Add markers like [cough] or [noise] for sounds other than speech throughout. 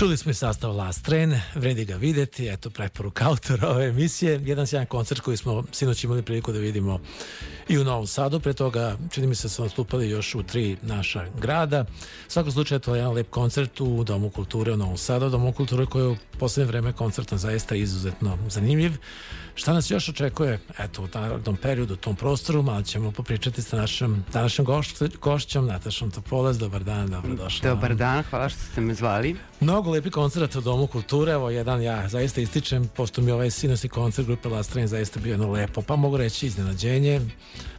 Čuli smo i sastav Last Train, vredi ga videti, eto preporuka [laughs] autora ove emisije. Jedan sjajan koncert koji smo sinoć imali priliku da vidimo i u Novom Sadu, pre toga čini mi se da su nastupali još u tri naša grada. U svakom slučaju to je jedan lep koncert u Domu kulture u Novom Sadu, Domu kulture koji je u poslednje vreme koncertan zaista izuzetno zanimljiv. Šta nas još očekuje eto, u narodnom periodu, u tom prostoru, malo ćemo popričati sa našom današnjom gošć, gošćom, Natašom Topolez. Dobar dan, dobrodošla. Dobar dan, hvala što ste me zvali. Mnogo lepi koncert u Domu kulture, evo jedan ja zaista ističem, pošto mi ovaj sinosni koncert grupe Lastrin zaista bio jedno lepo, pa mogu reći iznenađenje.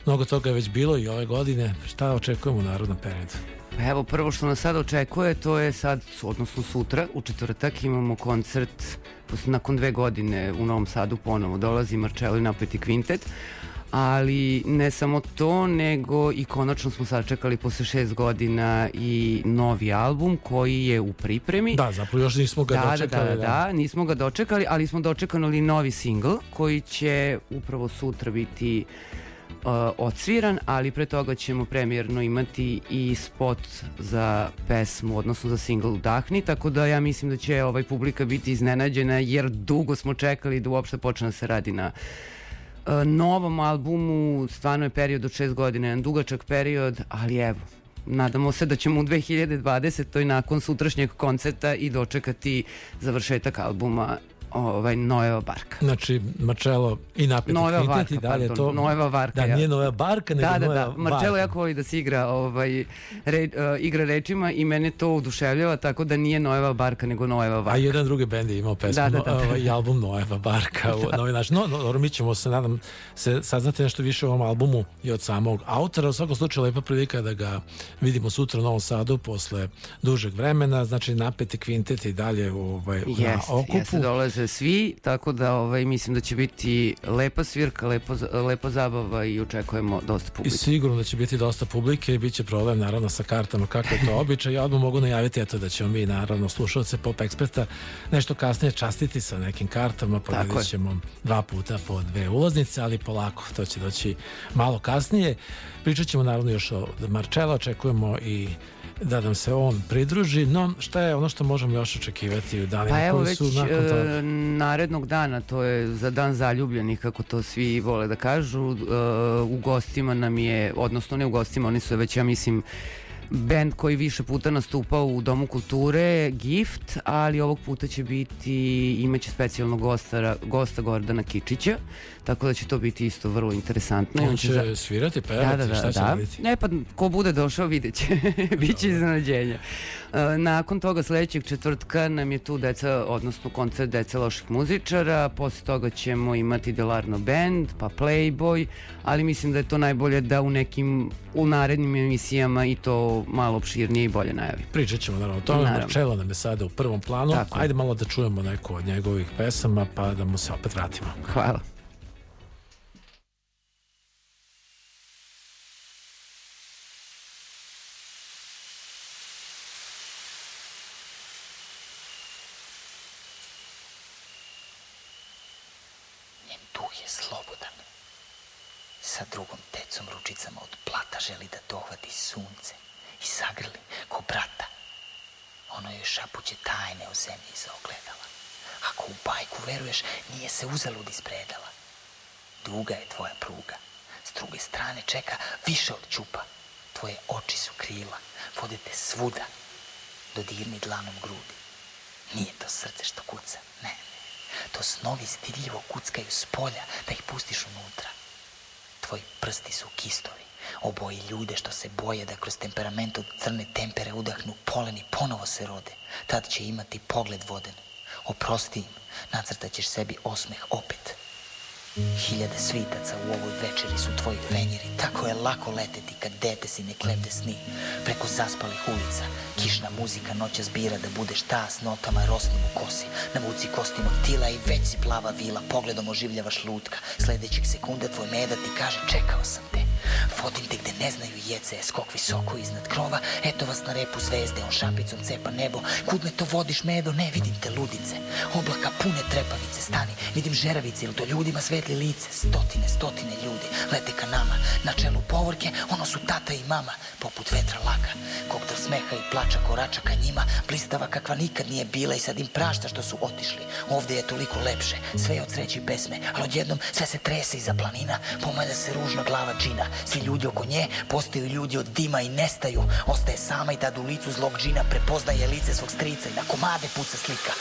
Mnogo toga je već bilo i ove godine. Šta očekujemo u narodnom periodu? Pa evo, prvo što nas sad očekuje, to je sad, odnosno sutra, u četvrtak imamo koncert, nakon dve godine u Novom Sadu ponovo dolazi Marcello i Napeti Kvintet, ali ne samo to, nego i konačno smo sačekali posle šest godina i novi album koji je u pripremi. Da, zapravo još nismo ga da, dočekali. Da, da, da, da, nismo ga dočekali, ali smo dočekali novi singl koji će upravo sutra biti uh, odsviran, ali pre toga ćemo premijerno imati i spot za pesmu, odnosno za single Udahni, tako da ja mislim da će ovaj publika biti iznenađena jer dugo smo čekali da uopšte počne da se radi na uh, novom albumu, stvarno je period od šest godina, jedan dugačak period, ali evo, nadamo se da ćemo u 2020. nakon sutrašnjeg koncerta i dočekati završetak albuma ovaj Noeva Barka. Znači Marcello i Noeva kvintet i Varka, dalje pardon, to. Noeva Varka. Da, nije Nova Barka, nego Da, da, Nova da. Marcello jako voli da se igra, ovaj, re, uh, igra rečima i mene to oduševljava, tako da nije Noeva Barka, nego Noeva A Varka. jedan drugi bend je imao pesmu Da, da, da. Ovaj, i album Noeva Barka [laughs] u novi naš. No, no, mi ćemo se, nadam, se saznati nešto više o ovom albumu i od samog autora. U svakom slučaju lepa prilika da ga vidimo sutra u Novom Sadu posle dužeg vremena. Znači napeti kvintet i dalje ovaj, na Jeste, okupu. jeste, dolaze svi, tako da ovaj, mislim da će biti lepa svirka, lepo, lepo zabava i očekujemo dosta I publike. sigurno da će biti dosta publike i bit će problem naravno sa kartama kako je to običaj. Ja odmah mogu najaviti eto da ćemo mi naravno slušalce Pop Eksperta nešto kasnije častiti sa nekim kartama, je. ćemo dva puta po dve ulaznice, ali polako, to će doći malo kasnije. Pričat ćemo naravno još o Marčela, očekujemo i da nam se on pridruži, no šta je ono što možemo još očekivati u danima Pa evo koji već su nakon e, toga? narednog dana, to je za dan zaljubljenih, kako to svi vole da kažu, e, u gostima nam je, odnosno ne u gostima, oni su već, ja mislim, band koji više puta nastupao u Domu kulture, Gift, ali ovog puta će biti, imaće specijalnog gosta, gosta Gordana Kičića, tako da će to biti isto vrlo interesantno. On će za- svirati, da, pevati, da, da, šta će da. raditi? Ne, pa ko bude došao vidjet će. [laughs] Biće iznenađenja. E, Nakon toga sledećeg četvrtka nam je tu deca, odnosno koncert deca loših muzičara, posle toga ćemo imati Delarno Band, pa Playboy, ali mislim da je to najbolje da u nekim, u narednim emisijama i to malo opširnije i bolje najavi. Pričat ćemo naravno o tome. Naravno. Marcello nam je sada u prvom planu. Tako. Ajde malo da čujemo neku od njegovih pesama pa da mu se opet vratimo. Hvala. Sa drugom tecom ručicama od plata želi da dohvati sunce i sagrli ko brata. Ono joj šapuće tajne o zemlji iza ogledala. Ako u bajku veruješ, nije se uzalud ispredala. Duga je tvoja pruga. S druge strane čeka više od čupa. Tvoje oči su krila, vode te svuda. Dodirni dlanom grudi. Nije to srce što kuca, ne. To snovi stidljivo kuckaju s polja da ih pustiš unutra. Tvoji prsti su kistovi, oboji ljude što se boje da kroz temperament od crne tempere udahnu polen i ponovo se rode. Tad će imati pogled voden. Oprosti im, nacrtat ćeš sebi osmeh opet. Hiljade svitaca u ovoj večeri su tvoji fenjeri. Tako je lako leteti kad dete si ne klebde sni. Preko zaspalih ulica Kišna muzika noća zbira da budeš ta S notama rosnim u kosi. Navuci kostim od tila i već si plava vila Pogledom oživljavaš lutka. Sledećeg sekunda tvoj meda ti kaže čekao sam te Vodim te gde ne znaju jece, skok visoko iznad krova, eto vas na repu zvezde, on šapicom cepa nebo, kud me to vodiš medo, ne vidim te ludice, oblaka pune trepavice, stani, vidim žeravice, ili to ljudima svetli lice, stotine, stotine ljudi, lete ka nama, na čelu povorke, ono su tata i mama, poput vetra laka, koktel smeha i plača korača ka njima, blistava kakva nikad nije bila i sad im prašta što su otišli, ovde je toliko lepše, sve je od sreće i pesme, ali odjednom sve se trese iza planina, pomalja se ružna glava džina, svi ljudi oko nje postaju ljudi od dima i nestaju, ostaje sama i tad u licu zlog džina prepoznaje lice svog strica i na komade puca slika.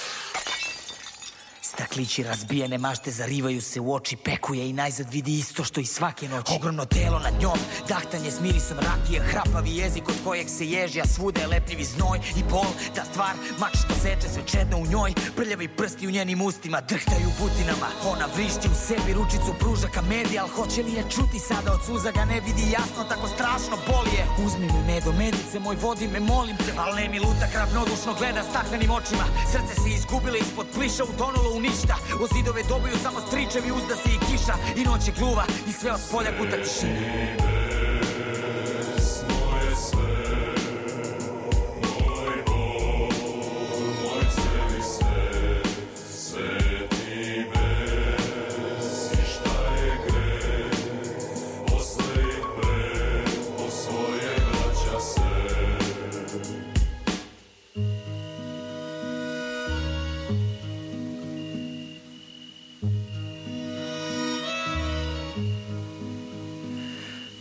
Staklići razbijene mašte zarivaju se u oči, pekuje i najzad vidi isto što i svake noći. Ogromno telo nad njom, dahtanje s mirisom rakije, hrapavi jezik od kojeg se ježi, a svuda je lepljivi znoj i bol. Ta stvar, mač što seče sve čedno u njoj, prljavi prsti u njenim ustima, drhtaju butinama. Ona vrišti u sebi, ručicu pruža ka medi, al hoće li je čuti sada od suza ga ne vidi jasno, tako strašno boli je. Uzmi mi medo, medice, moj vodi me, molim te, al ne mi luta ravnodušno gleda staklenim očima. Srce se izgubilo ispod pliša, utonulo u ništa. O zidove dobiju samo stričevi, uzda se i kiša. I noć je gluva i sve od spolja kuta tišina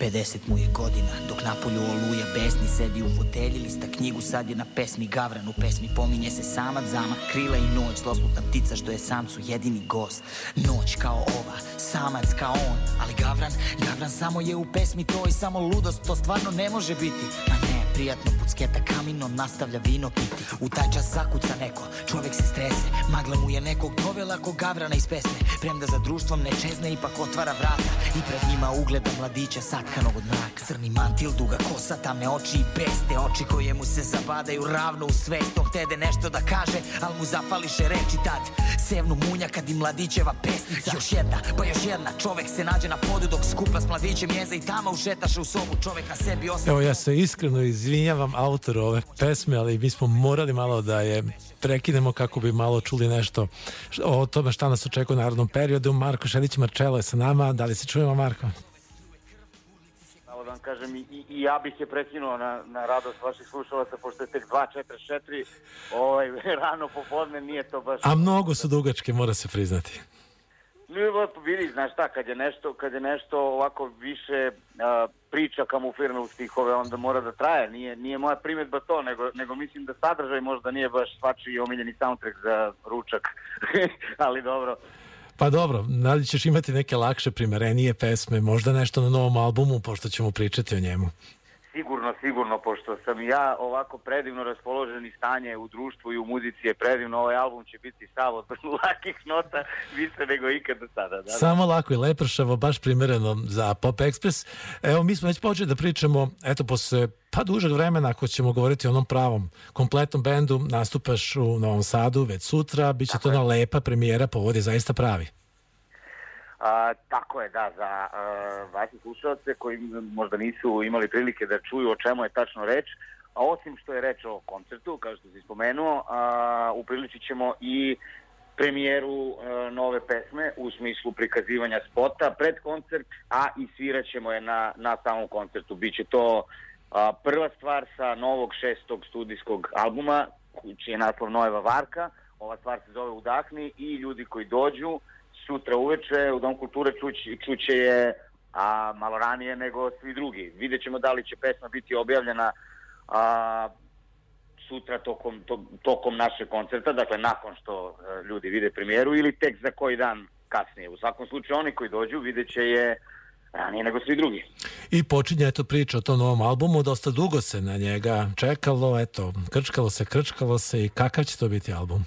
Deset mu je godina, dok napolju oluja besni Sedi u fotelji, lista knjigu, sad je na pesmi Gavran U pesmi pominje se samac, zamak, krila i noć Zloslutna ptica što je samcu jedini gost. Noć kao ova, samac kao on Ali Gavran, Gavran samo je u pesmi to I samo ludost, to stvarno ne može biti. Ma ne, prijatno pucketa kaminom nastavlja vino piti. U taj čas zakuca neko, čovek se strese. Magla mu je nekog dovela ko gavrana iz pesme Premda za društvom ne čezne, ipak otvara vrata. I pred njima ugleda mladića satkanog od mraka. Crni mantil, duga kosa, tamne oči i beste Oči koje mu se zabadaju ravno u svest. On htede nešto da kaže, al mu zapališe reči tad. Sevnu munja kad i mladićeva pesnica. Još jedna, pa još jedna Čovek se nađe na podu dok skupa s mladićem jeza I tamo ušetaše u sobu. Čovek na sebi ostavlja Evo ja se iskreno izvinjavam autoru ove pesme, ali mi smo morali malo da je prekinemo kako bi malo čuli nešto o tome šta nas očekuje u narodnom periodu. Marko Šelić Marčelo je sa nama. Da li se čujemo, Marko? Samo da vam kažem, i, i ja bih je prekinuo na, na radost vaših slušalaca, pošto je tek 2.44, ovaj, [laughs] rano popodne nije to baš... A mnogo su dugačke, mora se priznati. Vidi, znaš šta, kad je nešto, kad je nešto ovako više a, priča kamuflirana u stihove, onda mora da traje. Nije, nije moja primetba to, nego, nego mislim da sadržaj možda nije baš svačiji omiljeni soundtrack za ručak, [laughs] ali dobro. Pa dobro, da li ćeš imati neke lakše, primerenije pesme, možda nešto na novom albumu, pošto ćemo pričati o njemu? Sigurno, sigurno, pošto sam ja ovako predivno raspoložen i stanje u društvu i u muzici je predivno, ovaj album će biti sav od [laughs] lakih nota više nego ikad do sada. Da? Samo lako i lepršavo, baš primereno za Pop Express. Evo, mi smo već počeli da pričamo, eto, posle pa dužeg vremena, ako ćemo govoriti o onom pravom kompletnom bendu, nastupaš u Novom Sadu već sutra, bit će to jedna lepa premijera, povod je zaista pravi. A, tako je, da, za uh, vaše slušalce koji možda nisu imali prilike da čuju o čemu je tačno reč, a osim što je reč o koncertu, kao što si spomenuo, a, upriličit ćemo i premijeru a, nove pesme u smislu prikazivanja spota pred koncert, a i svirat ćemo je na, na samom koncertu. Biće to a, prva stvar sa novog šestog studijskog albuma, čiji je naslov Nojeva Varka. Ova stvar se zove Udahni i ljudi koji dođu sutra uveče u Dom kulture čuće, čuće je a, malo ranije nego svi drugi. Vidjet ćemo da li će pesma biti objavljena a, sutra tokom, to, tokom našeg koncerta, dakle nakon što a, e, ljudi vide premijeru ili tek za koji dan kasnije. U svakom slučaju oni koji dođu vidjet će je ranije nego svi drugi. I počinje eto priča o tom novom albumu, dosta dugo se na njega čekalo, eto, krčkalo se, krčkalo se i kakav će to biti album?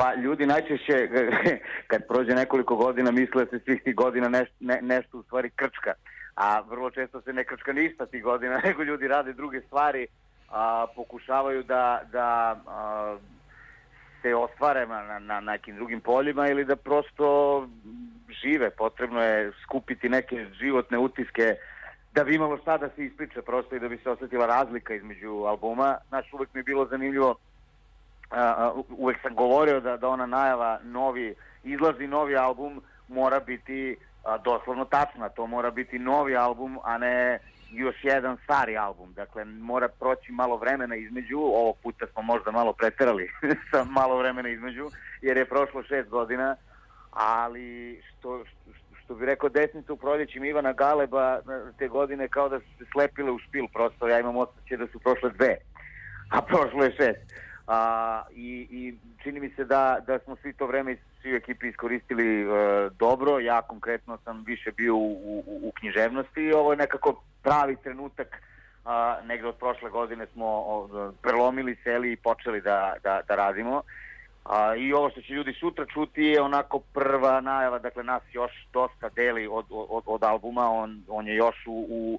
Pa ljudi najčešće [laughs] kad prođe nekoliko godina misle da se svih tih godina neš, ne, nešto u stvari krčka. A vrlo često se ne krčka ništa tih godina, [laughs] nego ljudi rade druge stvari, a, pokušavaju da, da a, se ostvare na, na nekim drugim poljima ili da prosto žive. Potrebno je skupiti neke životne utiske da bi imalo šta da se ispriča prosto i da bi se osetila razlika između albuma. Znaš, uvek mi je bilo zanimljivo, uvek sam govorio da, da ona najava novi, izlazi novi album, mora biti uh, doslovno tačna, to mora biti novi album, a ne još jedan stari album. Dakle, mora proći malo vremena između, ovog puta smo možda malo preterali [laughs] sa malo vremena između, jer je prošlo šest godina, ali što, što bi rekao desnica u proljećima Ivana Galeba te godine kao da su se slepile u špil prosto, ja imam osjećaj da su prošle dve, a prošlo je šest. A, i, I čini mi se da, da smo svi to vreme svi u ekipi iskoristili e, dobro, ja konkretno sam više bio u, u, u književnosti. I ovo je nekako pravi trenutak a, negde od prošle godine smo o, prelomili seli i počeli da, da, da radimo. A, I ovo što će ljudi sutra čuti je onako prva najava, dakle nas još dosta deli od, od, od albuma, on, on je još u, u,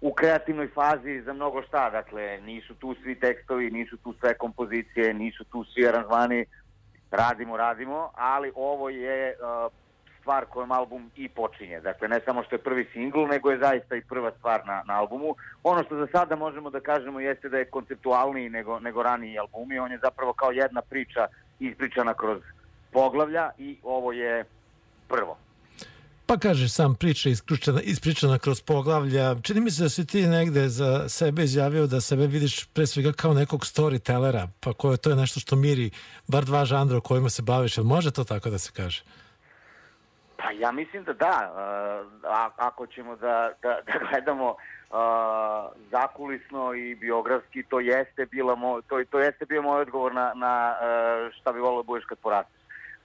u kreativnoj fazi za mnogo šta, dakle nisu tu svi tekstovi, nisu tu sve kompozicije, nisu tu svi aranžmani, radimo, radimo, ali ovo je uh, stvar kojom album i počinje. Dakle, ne samo što je prvi singl, nego je zaista i prva stvar na, na albumu. Ono što za sada možemo da kažemo jeste da je konceptualniji nego, nego raniji albumi. On je zapravo kao jedna priča ispričana kroz poglavlja i ovo je prvo. Pa kaže sam priča ispričana, ispričana kroz poglavlja. Čini mi se da si ti negde za sebe izjavio da sebe vidiš pre svega kao nekog storytellera, pa koje to je nešto što miri bar dva žandra o kojima se baviš. Jel može to tako da se kaže? Pa ja mislim da da. A, ako ćemo da, da, da gledamo uh, zakulisno i biografski, to jeste, bila mo, to, to jeste bio moj odgovor na, na šta bi volio da budeš kad porasteš.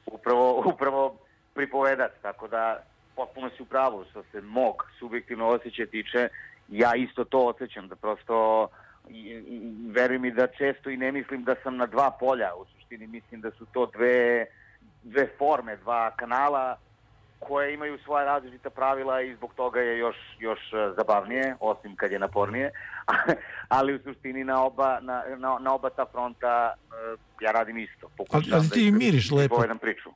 Upravo, upravo pripovedac, tako da potpuno si u pravu što se mog subjektivno osjećaja tiče, ja isto to osjećam, da prosto verujem mi da često i ne mislim da sam na dva polja, u suštini mislim da su to dve, dve forme, dva kanala koje imaju svoja različita pravila i zbog toga je još, još e, zabavnije, osim kad je napornije, [laughs] ali u suštini na oba, na, na, na oba ta fronta e, ja radim isto. Ali, ali ti da miriš lepo,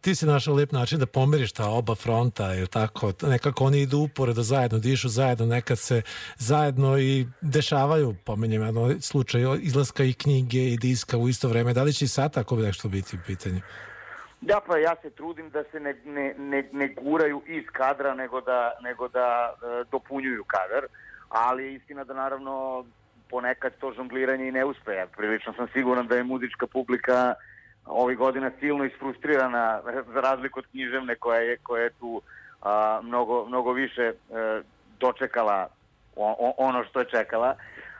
ti si našao lep način da pomeriš ta oba fronta, jer tako, nekako oni idu uporedo zajedno, dišu zajedno, nekad se zajedno i dešavaju, pomenjem jedno slučaj izlaska i knjige i diska u isto vreme, da li će i sad tako nešto biti u pitanju? Da, pa ja se trudim da se ne, ne, ne, ne guraju iz kadra, nego da, nego da e, dopunjuju kadar, ali istina da naravno ponekad to žongliranje i ne uspe. Ja prilično sam siguran da je muzička publika ovih godina silno isfrustrirana za razliku od književne koja je, koja je tu a, mnogo, mnogo više e, dočekala ono što je čekala.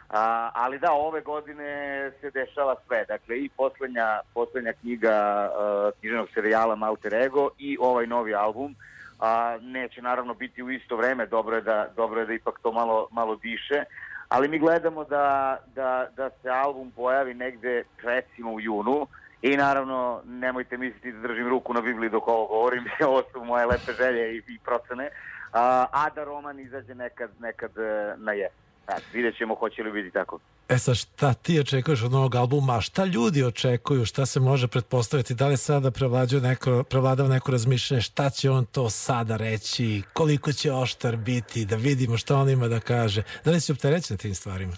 A, ali da, ove godine se dešava sve. Dakle, i poslednja, poslednja knjiga uh, književnog serijala Malter Ego i ovaj novi album. A, neće naravno biti u isto vreme, dobro je da, dobro je da ipak to malo, malo diše. Ali mi gledamo da, da, da se album pojavi negde recimo u junu i naravno nemojte misliti da držim ruku na Bibliji dok ovo govorim, [laughs] ovo su moje lepe želje i, i procene, a, a da roman izađe nekad, nekad e, na jesen. Znači, vidjet ćemo hoće li biti tako. E sad, šta ti očekuješ od novog albuma, šta ljudi očekuju, šta se može pretpostaviti, da li sada prevlađuje neko, prevladava neko razmišljanje, šta će on to sada reći, koliko će oštar biti, da vidimo šta on ima da kaže, da li si opterećen tim stvarima?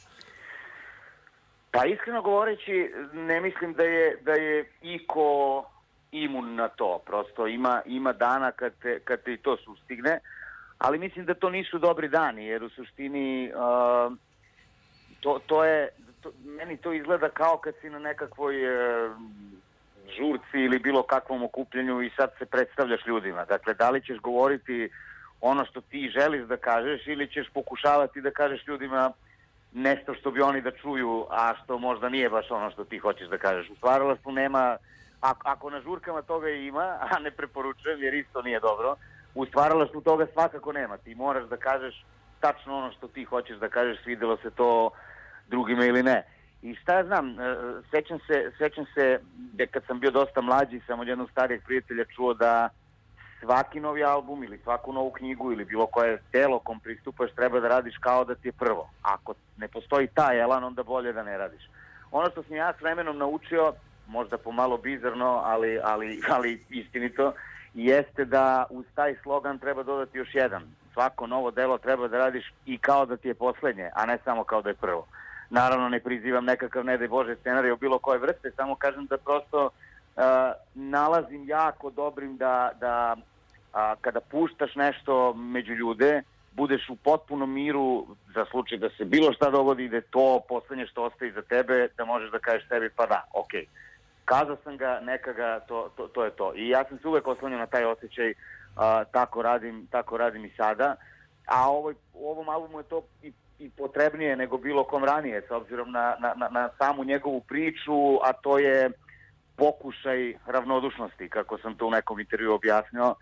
Pa iskreno govoreći, ne mislim da je, da je iko imun na to, prosto ima, ima dana kad te, kad te i to sustigne, ali mislim da to nisu dobri dani, jer u suštini uh, to, to je, to, meni to izgleda kao kad si na nekakvoj uh, žurci ili bilo kakvom okupljenju i sad se predstavljaš ljudima. Dakle, da li ćeš govoriti ono što ti želiš da kažeš ili ćeš pokušavati da kažeš ljudima nešto što bi oni da čuju, a što možda nije baš ono što ti hoćeš da kažeš. U stvaralaštvu nema, ako, ako na žurkama toga ima, a ne preporučujem jer isto nije dobro, u stvaralaštvu toga svakako nema. Ti moraš da kažeš tačno ono što ti hoćeš da kažeš, svidelo se to drugima ili ne. I šta ja znam, e, sećam se, sećam se da kad sam bio dosta mlađi, sam od jednog starijeg prijatelja čuo da svaki novi album ili svaku novu knjigu ili bilo koje telo kom pristupaš treba da radiš kao da ti je prvo. Ako ne postoji taj elan, onda bolje da ne radiš. Ono što sam ja s vremenom naučio, možda pomalo bizarno, ali, ali, ali istinito, jeste da uz taj slogan treba dodati još jedan. svako novo delo treba da radiš i kao da ti je poslednje, a ne samo kao da je prvo. Naravno ne prizivam nekakav ne daj Bože scenarij o bilo koje vrste, samo kažem da prosto uh, nalazim jako dobrim da, da a, kada puštaš nešto među ljude, budeš u potpunom miru za slučaj da se bilo šta dogodi, da je to poslednje što ostaje za tebe, da možeš da kažeš sebi pa da, okej. Okay. Kazao sam ga, neka ga, to, to, to je to. I ja sam se uvek oslanjao na taj osjećaj, a, tako, radim, tako radim i sada. A ovoj, u ovom albumu je to i, i potrebnije nego bilo kom ranije, s obzirom na, na, na, na samu njegovu priču, a to je pokušaj ravnodušnosti, kako sam to u nekom intervju objasnio.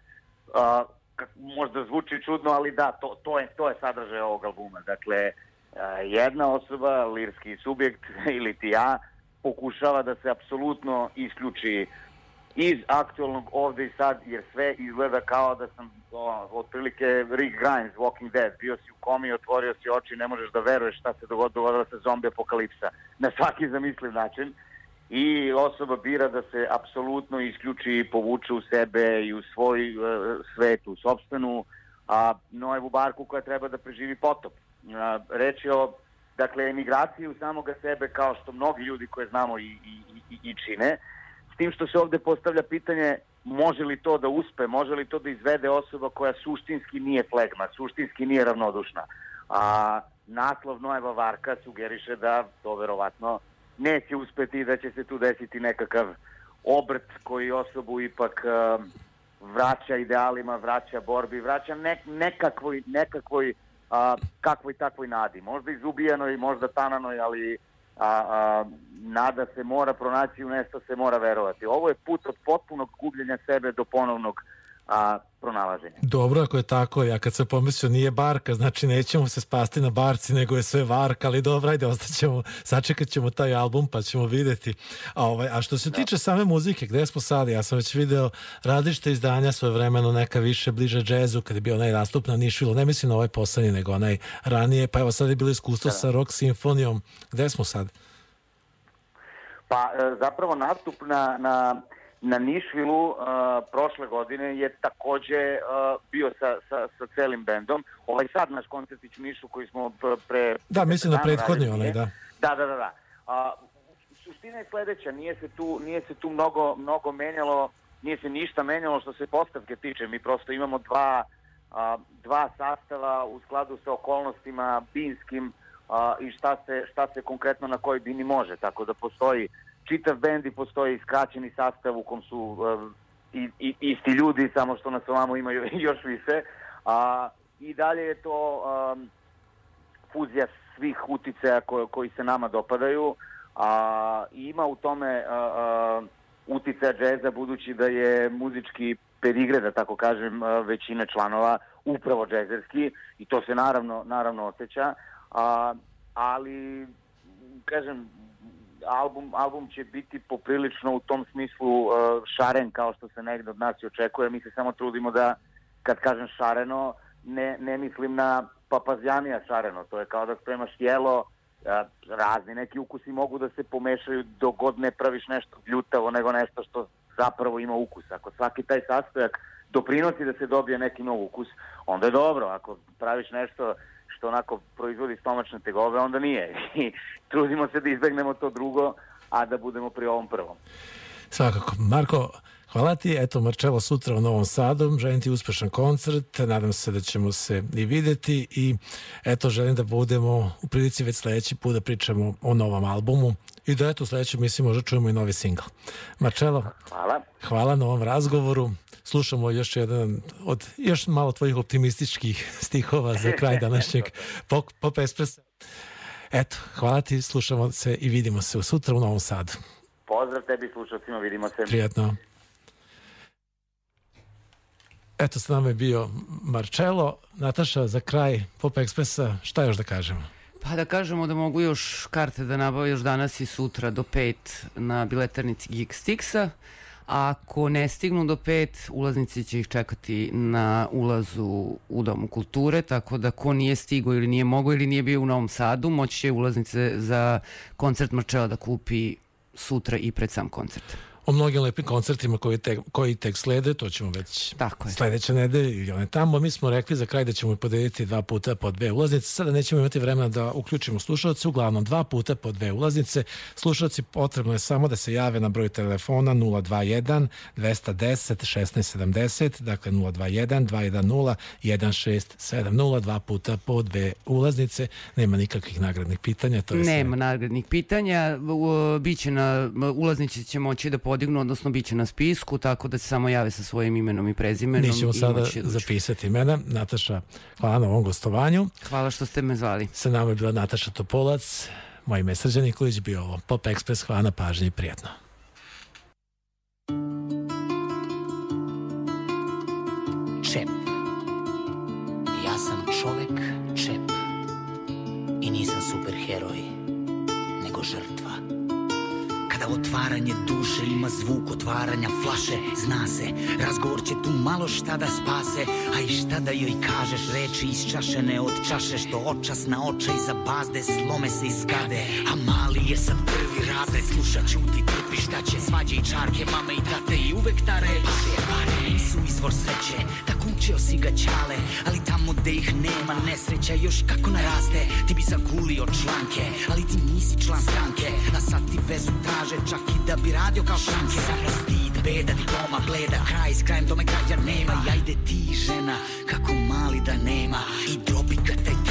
A, možda zvuči čudno, ali da, to, to, je, to je sadržaj ovog albuma. Dakle, jedna osoba, lirski subjekt [laughs] ili ti ja, pokušava da se apsolutno isključi iz aktualnog ovde i sad, jer sve izgleda kao da sam o, otprilike Rick Grimes, Walking Dead, bio si u komi, otvorio si oči, ne možeš da veruješ šta se dogodilo, se zombi apokalipsa, na svaki zamisliv način. I osoba bira da se apsolutno isključi i povuče u sebe i u svoj uh, svet, u sobstvenu a, nojevu barku koja treba da preživi potop. A, reč je o dakle, emigraciju samoga sebe kao što mnogi ljudi koje znamo i, i, i, i čine, s tim što se ovde postavlja pitanje može li to da uspe, može li to da izvede osoba koja suštinski nije flegma, suštinski nije ravnodušna. A naslov Nojeva Varka sugeriše da to verovatno neće uspeti da će se tu desiti nekakav obrt koji osobu ipak uh, vraća idealima, vraća borbi, vraća ne, nekakvoj, nekakvoj a, kakvoj takvoj nadi. Možda izubijanoj, možda tananoj, ali a, a, nada se mora pronaći, u nešto se mora verovati. Ovo je put od potpunog gubljenja sebe do ponovnog a, pronalaženja. Dobro, ako je tako, ja kad se pomislio nije barka, znači nećemo se spasti na barci, nego je sve varka, ali dobro, ajde, ostaćemo, sačekat ćemo taj album pa ćemo videti. A, ovaj, a što se da. tiče same muzike, gde smo sad, ja sam već video različite izdanja svoje vremeno, neka više bliže džezu, kad je bio onaj nastup na Nišvilu, ne mislim na ovaj poslednji, nego onaj ranije, pa evo sad je bilo iskustvo da. sa rock simfonijom, gde smo sad? Pa e, zapravo nastup na, na na Nišvilu uh, prošle godine je takođe uh, bio sa, sa, sa celim bendom. Ovaj sad naš koncertić Nišu koji smo pre... Da, mislim na prethodni onaj, da. Da, da, da. da. Uh, suština je sledeća, nije se tu, nije se tu mnogo, mnogo menjalo, nije se ništa menjalo što se postavke tiče. Mi prosto imamo dva, uh, dva sastava u skladu sa okolnostima binskim uh, i šta se, šta se konkretno na kojoj bini može. Tako da postoji čitav bend i postoji skraćeni sastav u kom su uh, i, i, isti ljudi, samo što nas ovamo imaju [laughs] još više. A, I dalje je to um, fuzija svih uticaja ko, koji se nama dopadaju. A, ima u tome uh, uh, uticaja džeza budući da je muzički pedigre, da tako kažem, većine članova upravo džezerski i to se naravno, naravno osjeća. A, ali, kažem, album, album će biti poprilično u tom smislu uh, šaren kao što se negde od nas i očekuje. Mi se samo trudimo da, kad kažem šareno, ne, ne mislim na papazjanija šareno. To je kao da spremaš jelo, uh, razni neki ukusi mogu da se pomešaju dok god ne praviš nešto ljutavo nego nešto što zapravo ima ukus. Ako svaki taj sastojak doprinosi da se dobije neki nov ukus, onda je dobro. Ako praviš nešto što onako proizvodi stomačne tegobe, onda nije. [laughs] I trudimo se da izbegnemo to drugo, a da budemo pri ovom prvom. Svakako. Marko, hvala ti. Eto, Marčelo sutra u Novom Sadu. Želim ti uspešan koncert. Nadam se da ćemo se i videti i eto, želim da budemo u prilici već sledeći put da pričamo o novom albumu i da eto, sledeći mislim možda čujemo i novi singl. Marčelo, hvala. Hvala na ovom razgovoru slušamo još jedan od još malo tvojih optimističkih stihova za kraj [laughs] današnjeg pop, pop espressa. Eto, hvala ti, slušamo se i vidimo se sutra u Novom Sadu. Pozdrav tebi slušalcima, vidimo se. Prijetno. Eto, s nama je bio Marcello. Nataša, za kraj Pop Ekspresa, šta još da kažemo? Pa da kažemo da mogu još karte da nabave još danas i sutra do 5 na biletarnici Geek Stixa. Ako ne stignu do pet, ulaznici će ih čekati na ulazu u Domu kulture, tako da ko nije stigo ili nije mogao ili nije bio u Novom Sadu, moći će ulaznice za koncert Marčela da kupi sutra i pred sam koncert. O mnogim lepim koncertima koji, te, koji tek slede, to ćemo već Tako je. sledeće nedelje ili one tamo. Mi smo rekli za kraj da ćemo podeliti dva puta po dve ulaznice. Sada nećemo imati vremena da uključimo slušalce, uglavnom dva puta po dve ulaznice. Slušalci potrebno je samo da se jave na broj telefona 021 210 1670, dakle 021 210 1670, dva puta po dve ulaznice. Nema nikakvih nagradnih pitanja. To je Nema sve. nagradnih pitanja, biće na, ulaznici će moći da podignu, odnosno biće na spisku, tako da se samo jave sa svojim imenom i prezimenom. Mi ćemo sada da zapisati imena. Nataša, hvala na ovom gostovanju. Hvala što ste me zvali. Sa nama je bila Nataša Topolac, moje ime je Srđan Nikolić, bio ovo Pop Express, hvala na pažnji i prijatno. Otvaranje duše ima zvuk otvaranja flaše, zna se, razgovor će tu malo šta da spase, a i šta da joj kažeš, reči isčašene od čaše, što očas na oče iza bazde slome se iz skade. A mali je sad prvi razred, sluša ćuti, trpi šta će, svađe i čarke, mame i tate i uvek ta reč. Pare nisu izvor sreće, tako učio si ga ćale, ali tamo gde ih nema nesreća još kako naraste, ti bi zagulio članke, ali ti nisi član stranke, a sad ti vezu traže čak i da bi radio kao šanke. Stid, beda, diploma, bleda, kraj s krajem tome kraja nema, i ajde ti žena, kako mali da nema, i drobi ga taj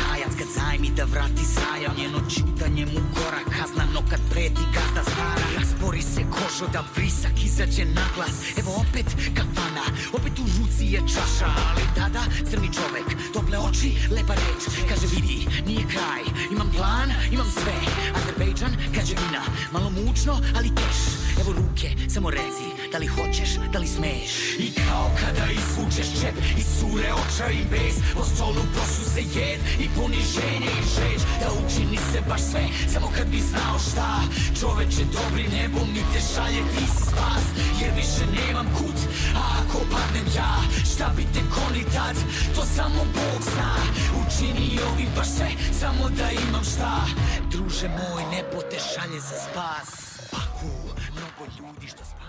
kad zajmi da vrati zajam, njeno čutanje mu gora kazna, no kad preti gazda stara, raspori se kožo da vrisak izađe na glas, evo opet kafana, opet u ruci je čaša, ali tada crni čovek, tople oči, lepa reč, kaže vidi, nije kraj, imam plan, imam sve, Azerbejdžan, građevina, malo mučno, ali keš, evo ruke, samo reci, da li hoćeš, da li smeš. I kao kada izvučeš čep i sure oča i bez, po stolu prosu se jed i poniženje i žeć, da učini se baš sve, samo kad bi znao šta, čoveče dobri nebo mi te šalje, ti si spas, jer više nemam kut, a ako padnem ja, šta bi te koni tad, to samo Bog zna, učinio bi baš sve, samo da imam šta, druže moj, nebo te šalje za spas. Baku, mnogo ljudi što spaja